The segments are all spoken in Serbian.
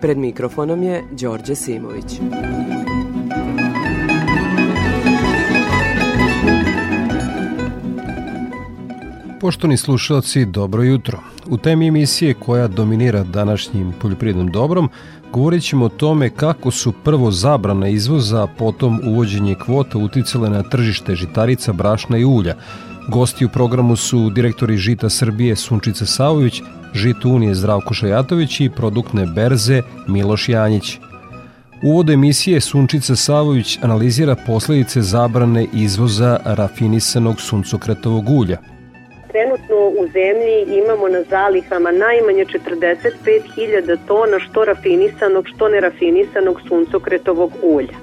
Pred mikrofonom je Đorđe Simović. Poštovni slušalci, dobro jutro. U temi emisije koja dominira današnjim poljoprivrednom dobrom, govorit ćemo o tome kako su prvo zabrana izvoza, potom uvođenje kvota uticale na tržište žitarica, brašna i ulja. Gosti u programu su direktori Žita Srbije Sunčica Savović, Žit Unije Zdravko Šajatović i produktne berze Miloš Janjić. Uvod emisije Sunčica Savović analizira posledice zabrane izvoza rafinisanog suncokretovog ulja – trenutno u zemlji imamo na zalihama najmanje 45.000 tona što rafinisanog, što nerafinisanog suncokretovog ulja.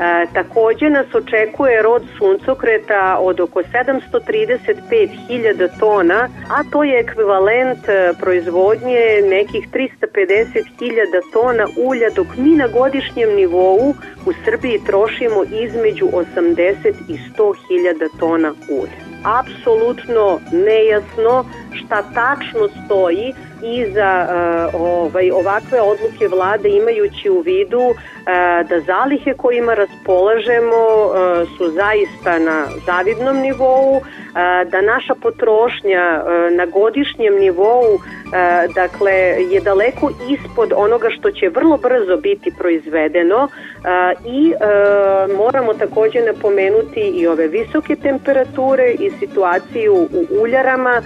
E, takođe nas očekuje rod suncokreta od oko 735.000 tona, a to je ekvivalent e, proizvodnje nekih 350.000 tona ulja, dok mi na godišnjem nivou u Srbiji trošimo između 80 i 100.000 tona ulja. Apsolutno nejasno šta tačno stoji iza uh, ovaj, ovakve odluke vlade imajući u vidu uh, da zalihe kojima raspolažemo uh, su zaista na zavidnom nivou, da naša potrošnja uh, na godišnjem nivou uh, dakle je daleko ispod onoga što će vrlo brzo biti proizvedeno uh, i moramo takođe napomenuti i ove visoke temperature i situaciju u uljarama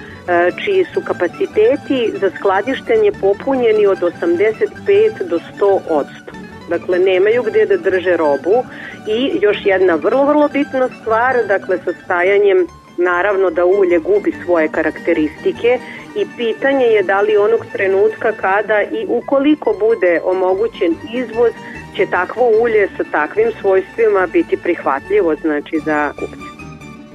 čiji su kapaciteti za skladištenje popunjeni od 85 do 100 odsto. Dakle, nemaju gde da drže robu i još jedna vrlo, vrlo bitna stvar, dakle, sa stajanjem naravno da ulje gubi svoje karakteristike i pitanje je da li onog trenutka kada i ukoliko bude omogućen izvoz će takvo ulje sa takvim svojstvima biti prihvatljivo znači za kupce.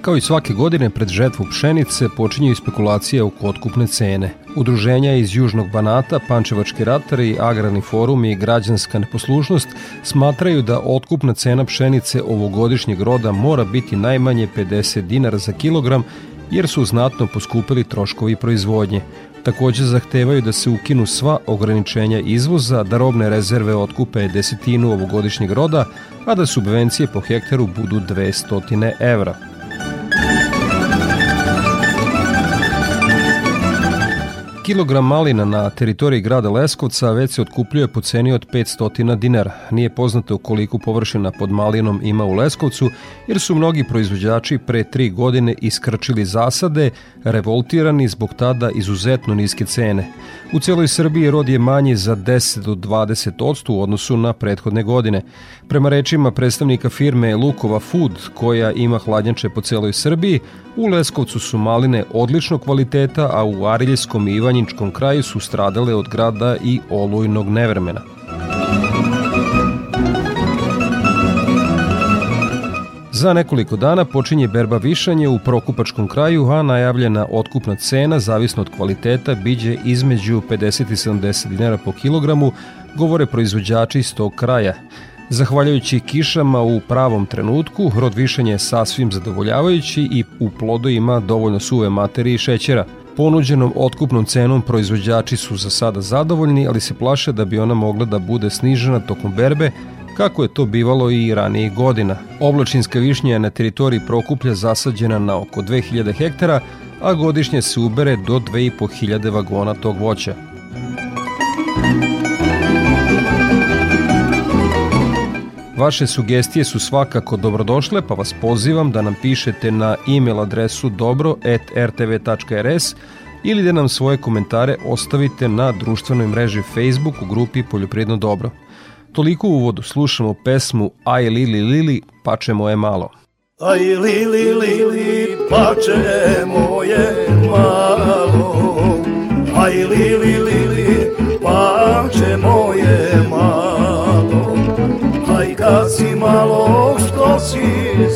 Kao i svake godine pred žetvu pšenice počinju spekulacije oko otkupne cene. Udruženja iz Južnog Banata, Pančevački ratari, Agrarni forum i Građanska neposlušnost smatraju da otkupna cena pšenice ovogodišnjeg roda mora biti najmanje 50 dinara za kilogram jer su znatno poskupili troškovi proizvodnje. Takođe zahtevaju da se ukinu sva ograničenja izvoza, da robne rezerve otkupe desetinu ovogodišnjeg roda, a da subvencije po hektaru budu 200 evra. Kilogram malina na teritoriji grada Leskovca već se otkupljuje po ceni od 500 dinara. Nije poznato koliko površina pod malinom ima u Leskovcu, jer su mnogi proizvođači pre tri godine iskrčili zasade, revoltirani zbog tada izuzetno niske cene. U celoj Srbiji rod je manji za 10 do 20 odstu u odnosu na prethodne godine. Prema rečima predstavnika firme Lukova Food, koja ima hladnjače po celoj Srbiji, u Leskovcu su maline odličnog kvaliteta, a u Ariljskom i Ivanjičkom kraju su stradale od grada i olujnog nevremena. Za nekoliko dana počinje berba višanje u Prokupačkom kraju, a najavljena otkupna cena, zavisno od kvaliteta, biđe između 50 i 70 dinara po kilogramu, govore proizvođači iz tog kraja. Zahvaljujući kišama u pravom trenutku, rod višanja je sasvim zadovoljavajući i u plodu ima dovoljno suve materije i šećera. Ponuđenom otkupnom cenom proizvođači su za sada zadovoljni, ali se plaše da bi ona mogla da bude snižena tokom berbe, kako je to bivalo i ranijih godina. Oblačinska višnja je na teritoriji Prokuplja zasađena na oko 2000 hektara, a godišnje se ubere do 2500 vagona tog voća. Vaše sugestije su svakako dobrodošle, pa vas pozivam da nam pišete na e-mail adresu dobro.rtv.rs ili da nam svoje komentare ostavite na društvenoj mreži Facebook u grupi Poljoprivredno dobro. Toliko u uvodu slušamo pesmu Aj Lili Lili, pače moje malo. Aj Lili Lili, pače moje malo, Aj Lili Lili, pače moje malo. kad si malo što si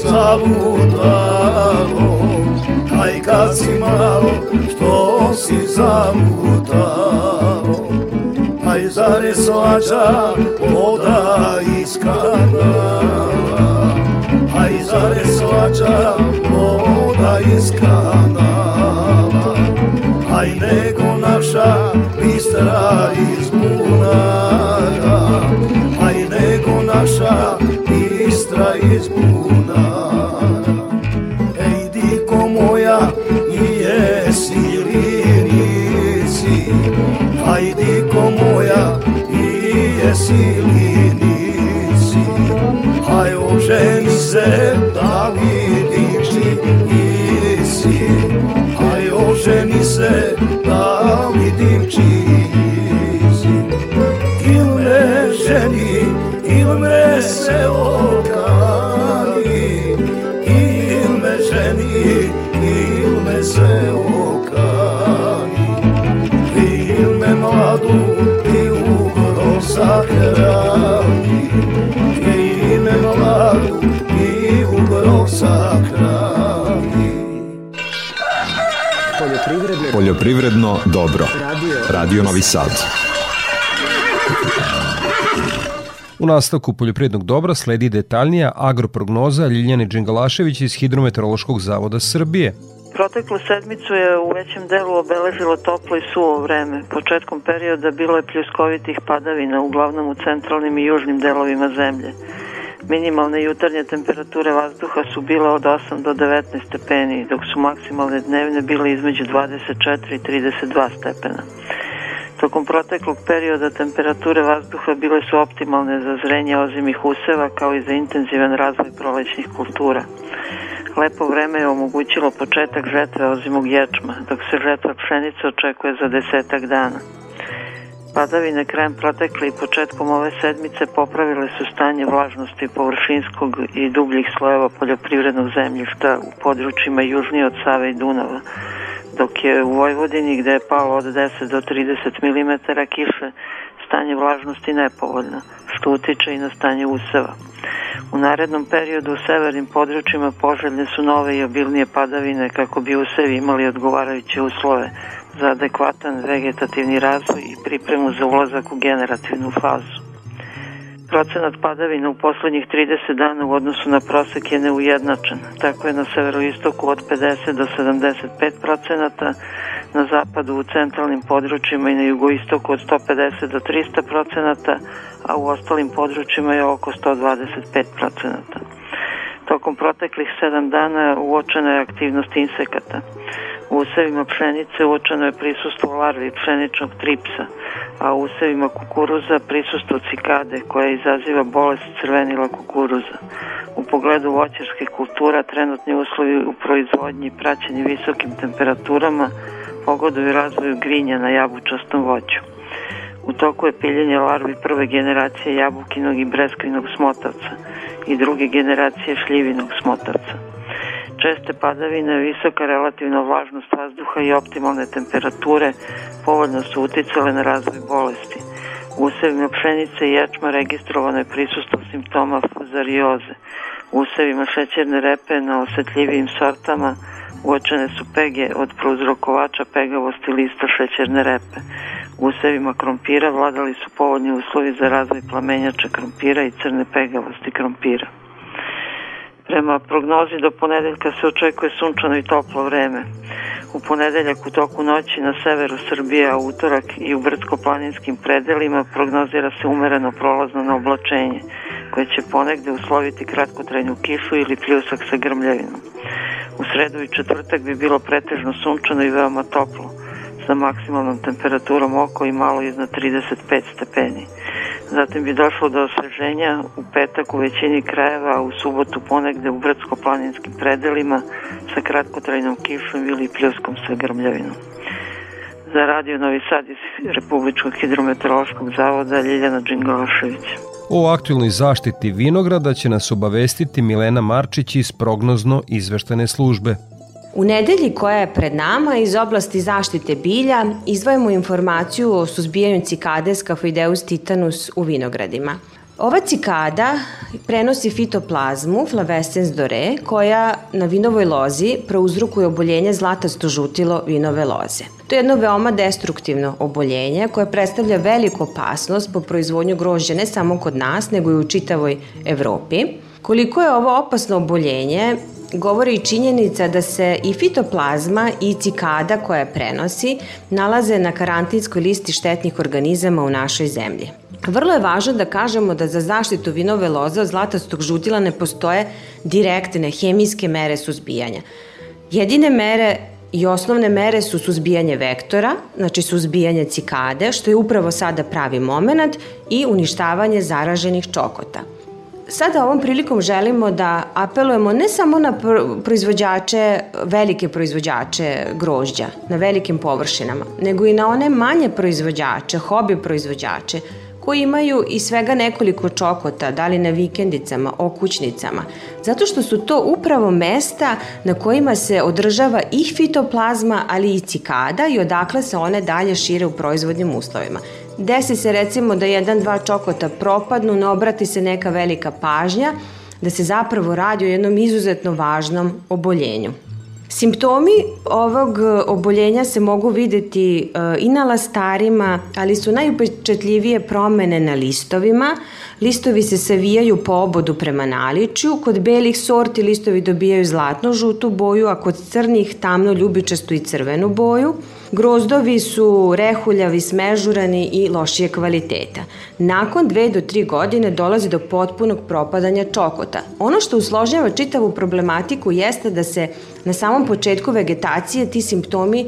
zalutalo Si malo što si zalutalo Aj zare slađa voda iz kanala Aj zare slađa voda iz kanala Aj nego naša bistra iz bunara. Aj nego naša bistra iz bunara Poljoprivredno dobro. radio, Novi Sad. U nastavku poljoprivrednog dobra sledi detaljnija agroprognoza Ljiljane Đingalašević iz Hidrometeorološkog zavoda Srbije. Proteklu sedmicu je u većem delu obeležilo toplo i suvo vreme. Početkom perioda bilo je pljuskovitih padavina, uglavnom u centralnim i južnim delovima zemlje. Minimalne jutarnje temperature vazduha su bile od 8 do 19 stepeni, dok su maksimalne dnevne bile između 24 i 32 stepena. Tokom proteklog perioda temperature vazduha bile su optimalne za zrenje ozimih useva kao i za intenzivan razvoj prolećnih kultura. Lepo vreme je omogućilo početak žetve ozimog ječma, dok se žetva pšenice očekuje za desetak dana. Padavine krajem protekle i početkom ove sedmice popravile su stanje vlažnosti površinskog i dubljih slojeva poljoprivrednog zemljišta u područjima južnije od Save i Dunava, dok je u Vojvodini gde je palo od 10 do 30 mm kiše stanje vlažnosti nepovoljno, što utiče i na stanje useva. U narednom periodu u severnim područjima poželjne su nove i obilnije padavine kako bi usevi imali odgovarajuće uslove za adekvatan vegetativni razvoj i pripremu za ulazak u generativnu fazu. Procenat padavina u poslednjih 30 dana u odnosu na prosek je neujednačen. Tako je na severoistoku od 50 do 75 procenata, na zapadu u centralnim područjima i na jugoistoku od 150 do 300 procenata, a u ostalim područjima je oko 125 procenata. Tokom proteklih 7 dana uočena je aktivnost insekata. U usevima pšenice uočeno je prisustvo larvi pšeničnog tripsa, a u usevima kukuruza prisustvo cikade koja izaziva bolest crvenila kukuruza. U pogledu voćarskih kultura trenutni uslovi u proizvodnji praćeni visokim temperaturama pogoduju razvoju grinja na jabučastom voću. U toku je piljenje larvi prve generacije jabukinog i breskvinog smotavca i druge generacije šljivinog smotavca. Česte padavine, visoka relativna vlažnost vazduha i optimalne temperature povoljno su uticale na razvoj bolesti. U usevima pšenice i ječma registrovano je prisustvo simptoma fuzarioze. U usevima šećerne repe na osetljivijim sortama uočene su pege od prouzrokovača pegavosti lista šećerne repe. U usevima krompira vladali su povoljni uslovi za razvoj plamenjača krompira i crne pegavosti krompira. Prema prognozi do ponedeljka se očekuje sunčano i toplo vreme. U ponedeljak u toku noći na severu Srbije, a utorak i u brdsko-planinskim predelima prognozira se umereno prolazno na oblačenje, koje će ponegde usloviti kratkotrajnu kišu ili pljusak sa grmljavinom. U sredu i četvrtak bi bilo pretežno sunčano i veoma toplo, sa maksimalnom temperaturom oko i malo iznad 35 stepeni. Zatim bi došlo do osveženja u petak u većini krajeva, u subotu ponegde u brdsko-planinskim predelima sa kratkotrajnom kišom ili pljuskom sa grmljavinom. Za radio Novi Sad iz Republičkog hidrometeorološkog zavoda Ljiljana Đingološević. O aktualnoj zaštiti vinograda će nas obavestiti Milena Marčić iz prognozno izveštene službe. U nedelji koja je pred nama iz oblasti zaštite bilja izdvajamo informaciju o suzbijanju cikade Scaphoideus titanus u vinogradima. Ova cikada prenosi fitoplazmu flavescens dore koja na vinovoj lozi prouzrukuje oboljenje zlatasto žutilo vinove loze. To je jedno veoma destruktivno oboljenje koje predstavlja veliku opasnost po proizvodnju grožđa ne samo kod nas nego i u čitavoj Evropi. Koliko je ovo opasno oboljenje govori i činjenica da se i fitoplazma i cikada koja prenosi nalaze na karantinskoj listi štetnih organizama u našoj zemlji. Vrlo je važno da kažemo da za zaštitu vinove loze od zlatastog žutila ne postoje direktne hemijske mere suzbijanja. Jedine mere i osnovne mere su suzbijanje vektora, znači suzbijanje cikade, što je upravo sada pravi moment, i uništavanje zaraženih čokota. Sada ovom prilikom želimo da apelujemo ne samo na proizvođače, velike proizvođače grožđa na velikim površinama, nego i na one manje proizvođače, hobi proizvođače, koji imaju i svega nekoliko čokota, da li na vikendicama, okućnicama, zato što su to upravo mesta na kojima se održava i fitoplazma, ali i cikada i odakle se one dalje šire u proizvodnim uslovima. Desi se recimo da jedan, dva čokota propadnu, ne obrati se neka velika pažnja, da se zapravo radi o jednom izuzetno važnom oboljenju. Simptomi ovog oboljenja se mogu videti e, i na lastarima, ali su najupečetljivije promene na listovima. Listovi se savijaju po obodu prema naličju, kod belih sorti listovi dobijaju zlatno-žutu boju, a kod crnih tamno ljubičastu i crvenu boju. Grozdovi su rehuljavi, smežurani i lošije kvaliteta. Nakon dve do tri godine dolazi do potpunog propadanja čokota. Ono što usložnjava čitavu problematiku jeste da se na samom početku vegetacije ti simptomi e,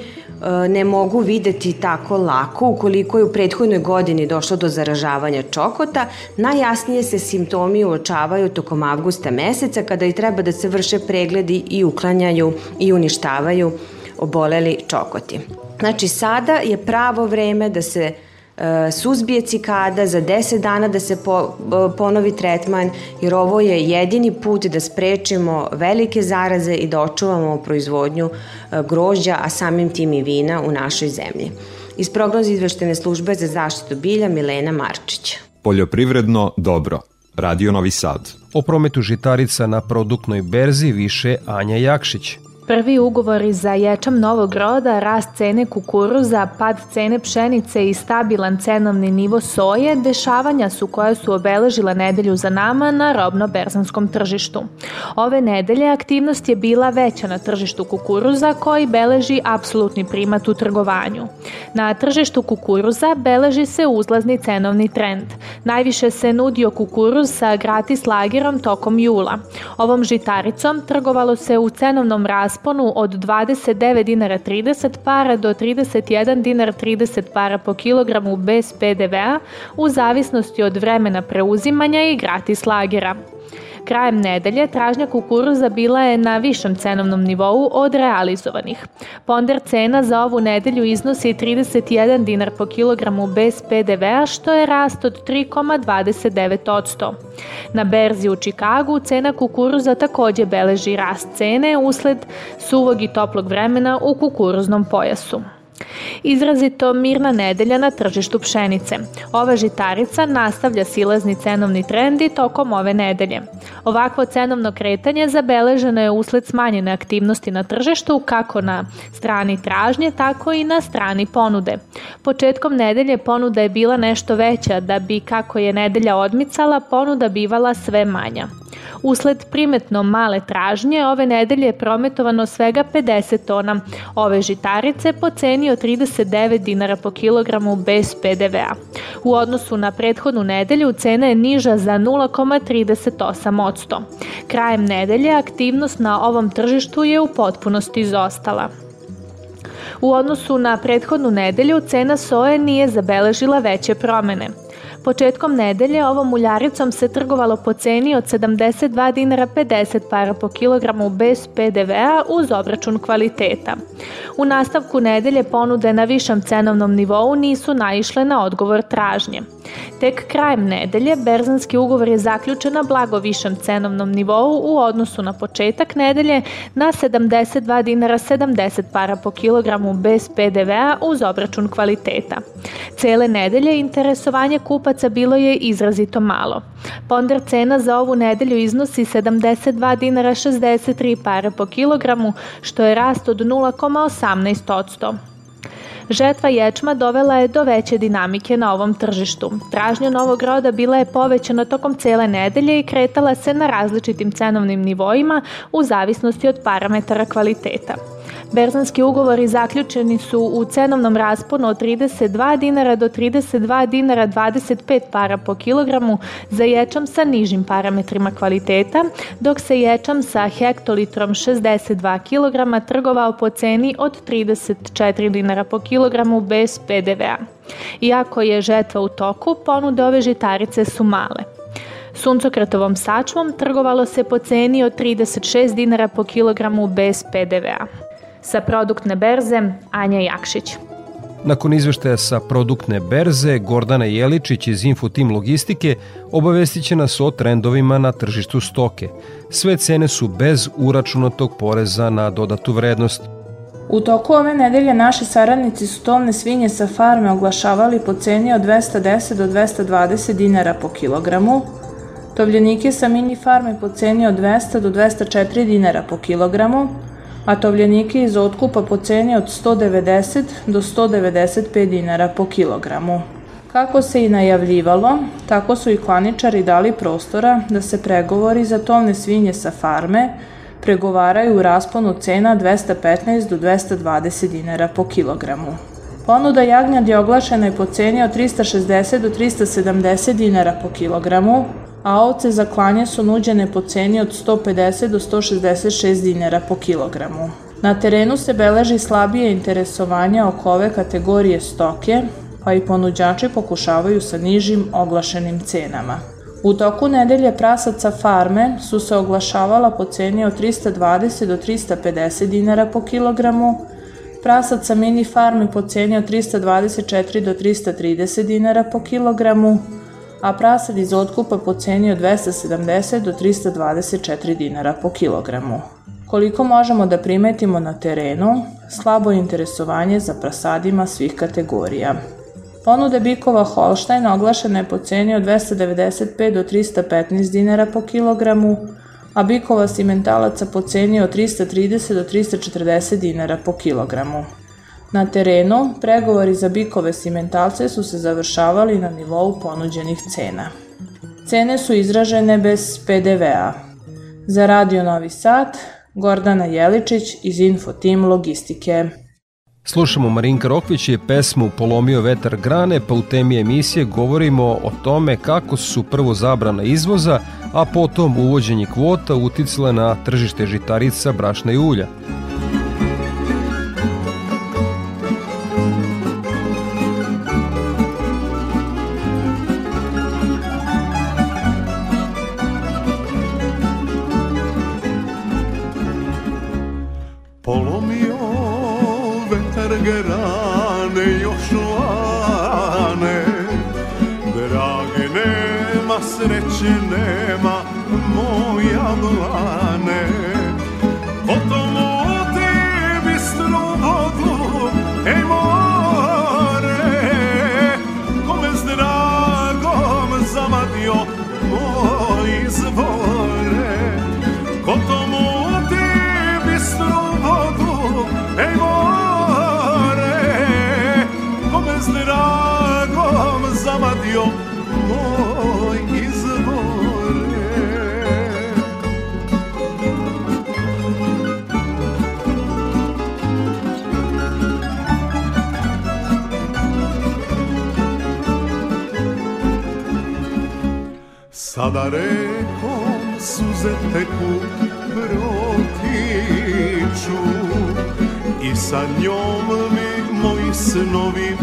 ne mogu videti tako lako ukoliko je u prethodnoj godini došlo do zaražavanja čokota. Najjasnije se simptomi uočavaju tokom avgusta meseca kada i treba da se vrše pregledi i uklanjaju i uništavaju oboleli čokoti. Znači sada je pravo vreme da se e, suzbije cikada, za 10 dana da se po, e, ponovi tretman, jer ovo je jedini put da sprečimo velike zaraze i da očuvamo proizvodnju e, grožđa, a samim tim i vina u našoj zemlji. Iz prognoza izveštene službe za zaštitu bilja Milena Marčić. Poljoprivredno dobro. Radio Novi Sad. O prometu žitarica na produktnoj berzi više Anja Jakšić. Prvi ugovori za ječam novog roda, rast cene kukuruza, pad cene pšenice i stabilan cenovni nivo soje dešavanja su koje su obeležila nedelju za nama na robno-berzanskom tržištu. Ove nedelje aktivnost je bila veća na tržištu kukuruza koji beleži apsolutni primat u trgovanju. Na tržištu kukuruza beleži se uzlazni cenovni trend. Najviše se nudio kukuruz sa gratis lagerom tokom jula. Ovom žitaricom trgovalo se u cenovnom rastu rasponu od 29 dinara 30 para do 31 dinar 30 para po kilogramu bez PDV-a u zavisnosti od vremena preuzimanja i gratis lagera. Krajem nedelje tražnja kukuruza bila je na višem cenovnom nivou od realizovanih. Ponder cena za ovu nedelju iznosi 31 dinar po kilogramu bez PDV-a, što je rast od 3,29%. Na berzi u Čikagu cena kukuruza takođe beleži rast cene usled suvog i toplog vremena u kukuruznom pojasu. Izrazito mirna nedelja na tržištu pšenice. Ova žitarica nastavlja silazni cenovni trend i tokom ove nedelje. Ovakvo cenovno kretanje zabeleženo je usled smanjene aktivnosti na tržištu kako na strani tražnje, tako i na strani ponude. Početkom nedelje ponuda je bila nešto veća da bi, kako je nedelja odmicala, ponuda bivala sve manja. Usled primetno male tražnje, ove nedelje je prometovano svega 50 tona ove žitarice po ceni od 39 dinara po kilogramu bez PDV-a. U odnosu na prethodnu nedelju cena je niža za 0,38%. Krajem nedelje aktivnost na ovom tržištu je u potpunosti izostala. U odnosu na prethodnu nedelju cena soje nije zabeležila veće promene. Početkom nedelje ovom uljaricom se trgovalo po ceni od 72 dinara 50 para po kilogramu bez PDV-a uz obračun kvaliteta. U nastavku nedelje ponude na višem cenovnom nivou nisu naišle na odgovor tražnje. Tek krajem nedelje berzanski ugovor je zaključen na blago višem cenovnom nivou u odnosu na početak nedelje na 72 dinara 70 para po kilogramu bez PDV-a uz obračun kvaliteta. Cele nedelje interesovanje kupaca bilo je izrazito malo. Ponder cena za ovu nedelju iznosi 72 dinara 63 para po kilogramu, što je rast od 0,18%. Žetva ječma dovela je do veće dinamike na ovom tržištu. Tražnja novog roda bila je povećana tokom cele nedelje i kretala se na različitim cenovnim nivoima u zavisnosti od parametara kvaliteta. Berzanski ugovori zaključeni su u cenovnom rasponu od 32 dinara do 32 dinara 25 para po kilogramu za ječam sa nižim parametrima kvaliteta, dok se ječam sa hektolitrom 62 kg trgovao po ceni od 34 dinara po kilogramu bez PDV-a. Iako je žetva u toku, ponude ove žitarice su male. Suncokratovom sačmom trgovalo se po ceni od 36 dinara po kilogramu bez PDV-a. Sa produktne berze Anja Jakšić. Nakon izveštaja sa produktne berze, Gordana Jeličić iz Infotim Logistike obavestit će nas o trendovima na tržištu stoke. Sve cene su bez uračunatog poreza na dodatu vrednost. U toku ove nedelje naši saradnici su tovne svinje sa farme oglašavali po ceni od 210 do 220 dinara po kilogramu, tovljenike sa mini farme po ceni od 200 do 204 dinara po kilogramu, a tovljenike iz otkupa po ceni od 190 do 195 dinara po kilogramu. Kako se i najavljivalo, tako su i klaničari dali prostora da se pregovori za tovne svinje sa farme pregovaraju u rasponu cena 215 do 220 dinara po kilogramu. Ponuda jagnjad je oglašena i po ceni od 360 do 370 dinara po kilogramu, a ovce za klanje su nuđene po ceni od 150 do 166 dinara po kilogramu. Na terenu se beleži slabije interesovanje oko ove kategorije stoke, pa i ponuđači pokušavaju sa nižim oglašenim cenama. U toku nedelje prasaca farme su se oglašavala po ceni od 320 do 350 dinara po kilogramu, prasaca mini farme po ceni od 324 do 330 dinara po kilogramu, a prasad iz otkupa po ceni od 270 do 324 dinara po kilogramu. Koliko možemo da primetimo na terenu, slabo interesovanje za prasadima svih kategorija. Ponude bikova Holstein oglašena je po ceni od 295 do 315 dinara po kilogramu, a bikova simentalaca po ceni od 330 do 340 dinara po kilogramu. Na terenu, pregovori za bikove simentalce su se završavali na nivou ponuđenih cena. Cene su izražene bez PDV-a. Za Radio Novi Sad, Gordana Jeličić iz Info Team Logistike. Slušamo Marinka Rokvić je pesmu Polomio vetar grane, pa u temi emisije govorimo o tome kako su prvo zabrana izvoza, a potom uvođenje kvota uticale na tržište žitarica, brašna i ulja. Suze teku protiču I sa njom mi moji snovi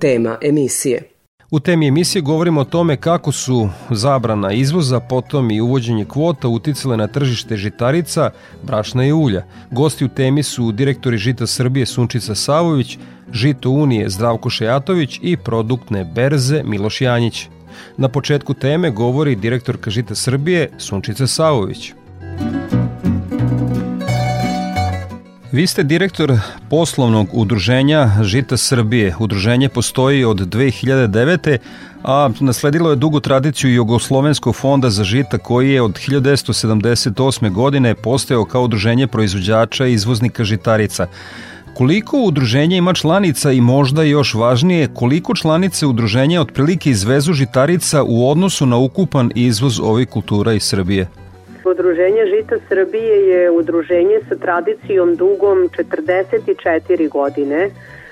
Tema emisije U temi emisije govorimo o tome kako su zabrana izvoza, potom i uvođenje kvota uticale na tržište žitarica, brašna i ulja. Gosti u temi su direktori Žita Srbije Sunčica Savović, Žito Unije Zdravko Šejatović i produktne berze Miloš Janjić. Na početku teme govori direktorka Žita Srbije Sunčica Savović. Vi ste direktor poslovnog udruženja Žita Srbije. Udruženje postoji od 2009. a nasledilo je dugu tradiciju Jugoslovenskog fonda za žita koji je od 1978. godine postao kao udruženje proizvođača i izvoznika žitarica. Koliko udruženje ima članica i možda još važnije, koliko članice udruženja otprilike izvezu žitarica u odnosu na ukupan izvoz ovih kultura iz Srbije? Udruženje Žita Srbije je udruženje sa tradicijom dugom 44 godine.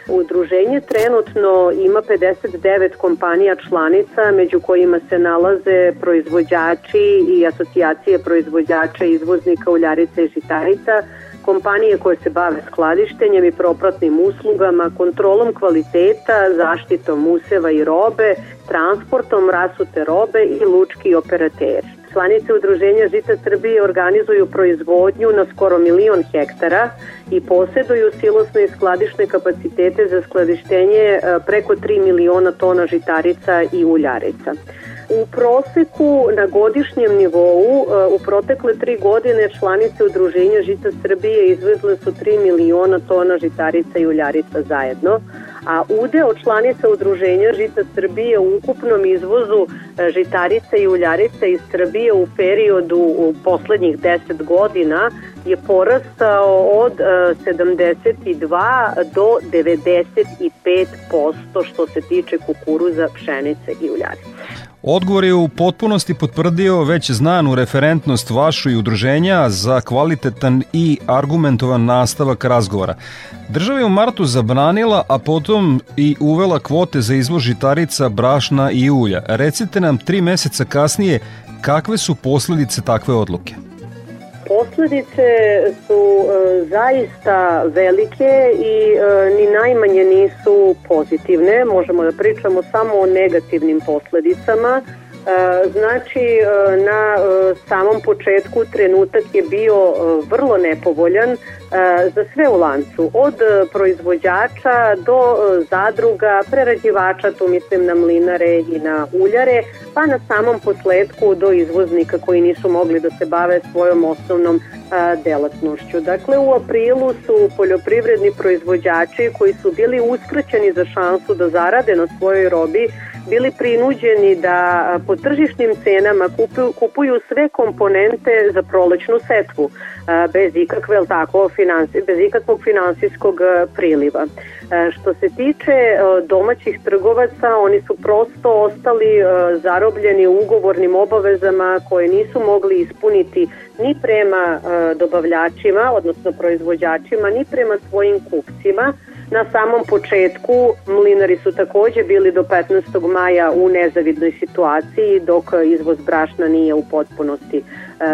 Udruženje trenutno ima 59 kompanija članica, među kojima se nalaze proizvođači i asocijacije proizvođača izvoznika uljarica i žitarica, kompanije koje se bave skladištenjem i propratnim uslugama, kontrolom kvaliteta, zaštitom useva i robe, transportom rasute robe i lučki operateri. Članice Udruženja Žita Srbije organizuju proizvodnju na skoro milion hektara i posjeduju silosne i skladišne kapacitete za skladištenje e, preko 3 miliona tona žitarica i uljarica. U proseku na godišnjem nivou e, u protekle tri godine članice Udruženja Žita Srbije izvezle su 3 miliona tona žitarica i uljarica zajedno, a udeo članica udruženja Žita Srbije u ukupnom izvozu e, žitarica i uljarica iz Srbije u periodu u poslednjih 10 godina je porastao od 72 e, do 95% što se tiče kukuruza, pšenice i uljarice. Odgovor je u potpunosti potvrdio već znanu referentnost vašu i udruženja za kvalitetan i argumentovan nastavak razgovora. Država je u martu zabranila, a potom i uvela kvote za izvoz žitarica, brašna i ulja. Recite nam tri meseca kasnije kakve su posledice takve odluke? Posledice su e, zaista velike i e, ni najmanje nisu pozitivne. Možemo da pričamo samo o negativnim posledicama. E, znači, e, na e, samom početku trenutak je bio vrlo nepovoljan za sve u lancu, od proizvođača do zadruga, prerađivača, tu mislim na mlinare i na uljare, pa na samom posledku do izvoznika koji nisu mogli da se bave svojom osnovnom delatnošću. Dakle, u aprilu su poljoprivredni proizvođači koji su bili uskraćeni za šansu da zarade na svojoj robi bili prinuđeni da po tržišnim cenama kupuju, kupuju sve komponente za prolećnu setvu bez ikakve, tako, finansi, bez ikakvog finansijskog priliva. Što se tiče domaćih trgovaca, oni su prosto ostali zarobljeni ugovornim obavezama koje nisu mogli ispuniti ni prema dobavljačima, odnosno proizvođačima, ni prema svojim kupcima, Na samom početku mlinari su takođe bili do 15. maja u nezavidnoj situaciji dok izvoz brašna nije u potpunosti e,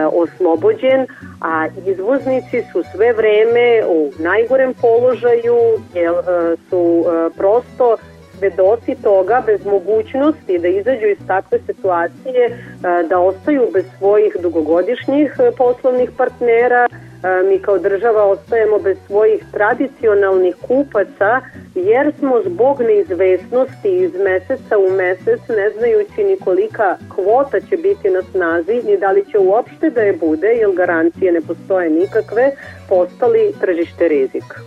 oslobođen, a izvoznici su sve vreme u najgorem položaju jer e, su e, prosto svedoci toga bez mogućnosti da izađu iz takve situacije, da ostaju bez svojih dugogodišnjih poslovnih partnera, mi kao država ostajemo bez svojih tradicionalnih kupaca jer smo zbog neizvesnosti iz meseca u mesec ne znajući ni kolika kvota će biti na snazi ni da li će uopšte da je bude jer garancije ne postoje nikakve postali tržište rizika.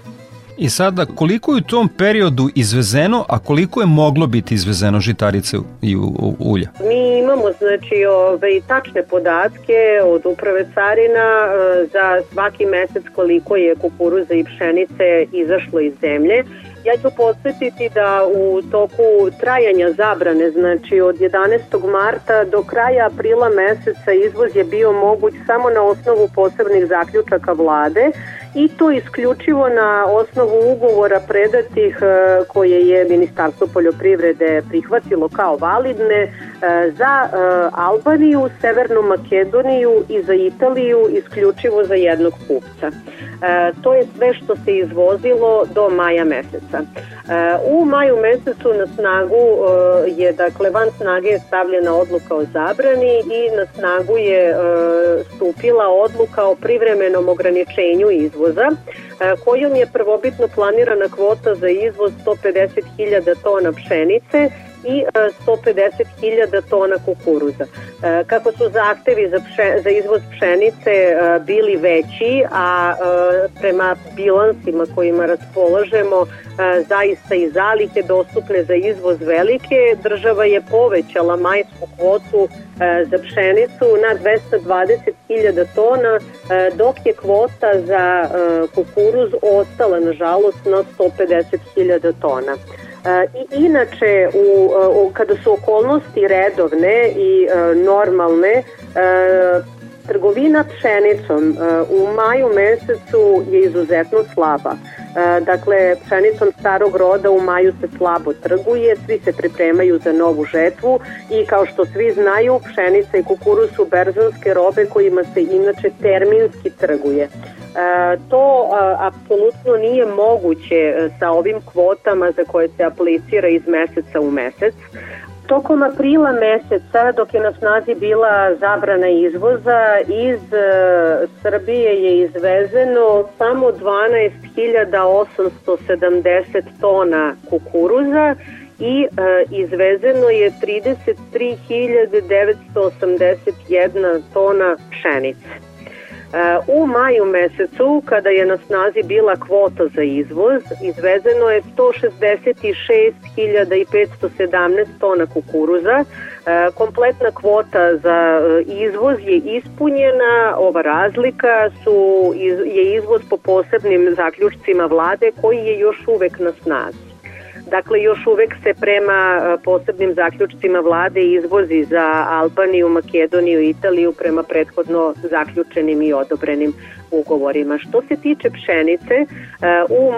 I sada, koliko je u tom periodu izvezeno, a koliko je moglo biti izvezeno žitarice i ulja? Mi imamo znači ove, tačne podatke od uprave carina e, za svaki mesec koliko je kukuruza i pšenice izašlo iz zemlje. Ja ću podsjetiti da u toku trajanja zabrane, znači od 11. marta do kraja aprila meseca izvoz je bio moguć samo na osnovu posebnih zaključaka vlade i to isključivo na osnovu ugovora predatih e, koje je Ministarstvo poljoprivrede prihvatilo kao validne e, za e, Albaniju, Severnu Makedoniju i za Italiju isključivo za jednog kupca. To je sve što se izvozilo do maja meseca. U maju mesecu na snagu je, dakle, van snage je stavljena odluka o zabrani i na snagu je stupila odluka o privremenom ograničenju izvoza, kojom je prvobitno planirana kvota za izvoz 150.000 tona pšenice i 150.000 tona kukuruza. Kako su zahtevi za, pše, za izvoz pšenice bili veći, a prema bilansima kojima raspolažemo zaista i zalihe dostupne za izvoz velike, država je povećala majsku kvotu za pšenicu na 220.000 tona, dok je kvota za kukuruz ostala nažalost na 150.000 tona. I inače, u, u, kada su okolnosti redovne i e, normalne, e, trgovina pšenicom e, u maju mesecu je izuzetno slaba. Dakle, pšenicom starog roda u maju se slabo trguje, svi se pripremaju za novu žetvu i kao što svi znaju, pšenica i kukuruz su berzonske robe kojima se inače terminski trguje. E, to apsolutno nije moguće e, sa ovim kvotama za koje se aplicira iz meseca u mesec. Tokom aprila meseca, dok je na snazi bila zabrana izvoza, iz e, Srbije je izvezeno samo 12.870 tona kukuruza i e, izvezeno je 33.981 tona pšenice. U maju mesecu, kada je na snazi bila kvota za izvoz, izvezeno je 166.517 tona kukuruza. Kompletna kvota za e, izvoz je ispunjena, ova razlika su, je izvoz po posebnim zaključcima vlade koji je još uvek na snazi. Dakle, još uvek se prema e, posebnim zaključcima vlade izvozi za Albaniju, Makedoniju i Italiju prema prethodno zaključenim i odobrenim ugovorima. Što se tiče pšenice, e, u e,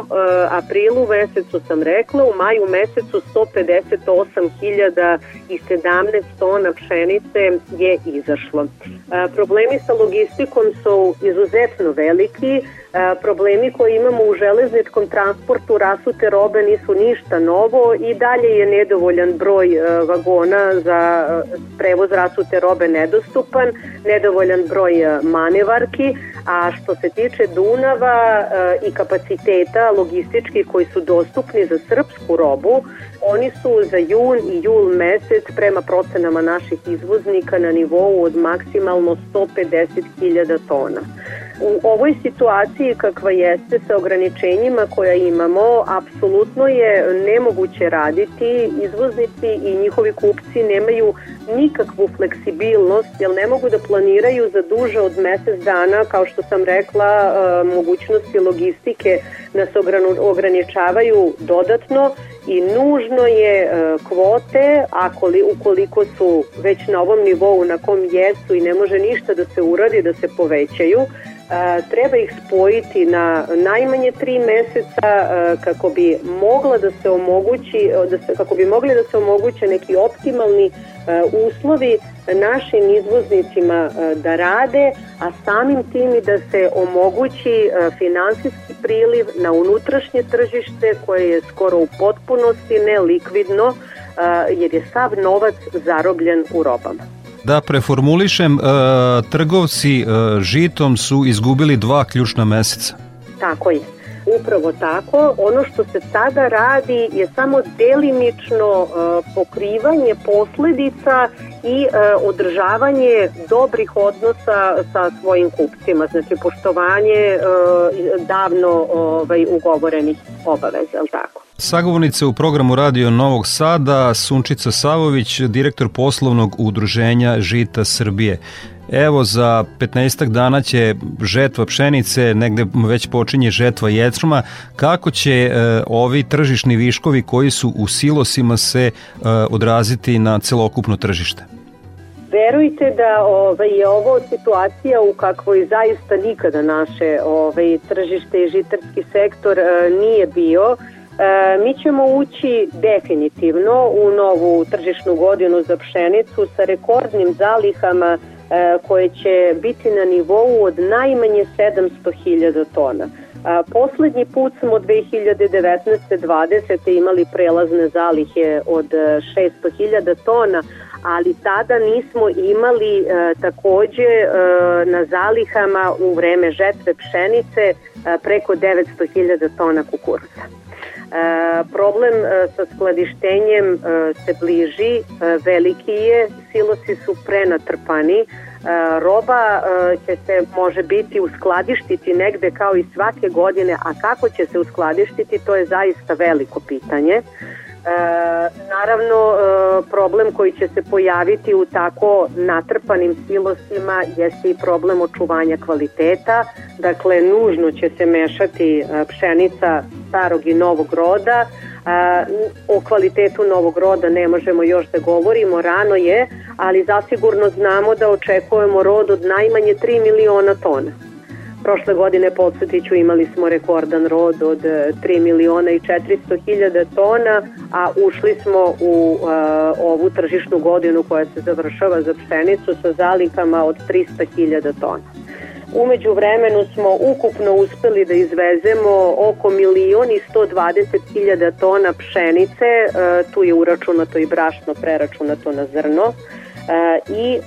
aprilu mesecu sam rekla, u maju mesecu 158.017 tona pšenice je izašlo. Problemi sa logistikom su izuzetno veliki, problemi koje imamo u železničkom transportu rasute robe nisu ništa novo i dalje je nedovoljan broj vagona za prevoz rasute robe nedostupan, nedovoljan broj manevarki, a što se tiče Dunava i kapaciteta logistički koji su dostupni za srpsku robu, oni su za jun i jul mesec prema procenama naših izvoznika na nivou od maksimalno 150.000 tona. U ovoj situaciji kakva jeste sa ograničenjima koja imamo, apsolutno je nemoguće raditi. Izvoznici i njihovi kupci nemaju nikakvu fleksibilnost, jer ne mogu da planiraju za duže od mesec dana, kao što sam rekla, e, mogućnosti logistike nas ograničavaju dodatno i nužno je e, kvote, ako li, ukoliko su već na ovom nivou na kom jesu i ne može ništa da se uradi, da se povećaju, treba ih spojiti na najmanje tri meseca kako bi mogla da se omogući da se, kako bi mogli da se omoguće neki optimalni uslovi našim izvoznicima da rade, a samim tim i da se omogući finansijski priliv na unutrašnje tržište koje je skoro u potpunosti nelikvidno jer je sav novac zarobljen u robama. Da preformulišem, e, trgovci e, žitom su izgubili dva ključna meseca. Tako je. Upravo tako. Ono što se sada radi je samo delimično pokrivanje posledica i održavanje dobrih odnosa sa svojim kupcima, znači poštovanje davno ovaj, ugovorenih obaveza, je tako? Sagovornica u programu Radio Novog Sada, Sunčica Savović, direktor poslovnog udruženja Žita Srbije. Evo za 15 dana će žetva pšenice, negde već počinje žetva ječma. Kako će e, ovi tržišni viškovi koji su u silosima se e, odraziti na celokupno tržište? Verujte da ovaj, je ovo situacija u kakvoj zaista nikada naše ovaj, tržište i žitarski sektor e, nije bio. E, mi ćemo ući definitivno u novu tržišnu godinu za pšenicu sa rekordnim zalihama e, koje će biti na nivou od najmanje 700.000 tona. Poslednji put smo 2019-2020 imali prelazne zalihe od 600.000 tona, ali tada nismo imali e, takođe e, na zalihama u vreme žetve pšenice e, preko 900.000 tona kukuruza. E, problem e, sa skladištenjem e, se bliži, veliki je, silosi su prenatrpani, roba će se može biti uskladištiti negde kao i svake godine, a kako će se uskladištiti to je zaista veliko pitanje. E, naravno, e, problem koji će se pojaviti u tako natrpanim silosima jeste i problem očuvanja kvaliteta. Dakle, nužno će se mešati e, pšenica starog i novog roda. O kvalitetu novog roda ne možemo još da govorimo, rano je, ali zasigurno znamo da očekujemo rod od najmanje 3 miliona tona. Prošle godine, podsjetiću, imali smo rekordan rod od 3 e, miliona i 400 hiljada tona, a ušli smo u uh, ovu tržišnu godinu koja se završava za pšenicu sa zalikama od 300 hiljada tona. Umeđu vremenu smo ukupno uspeli da izvezemo oko milion i 120 hiljada tona pšenice, uh, tu je uračunato i brašno preračunato na zrno, E, i e,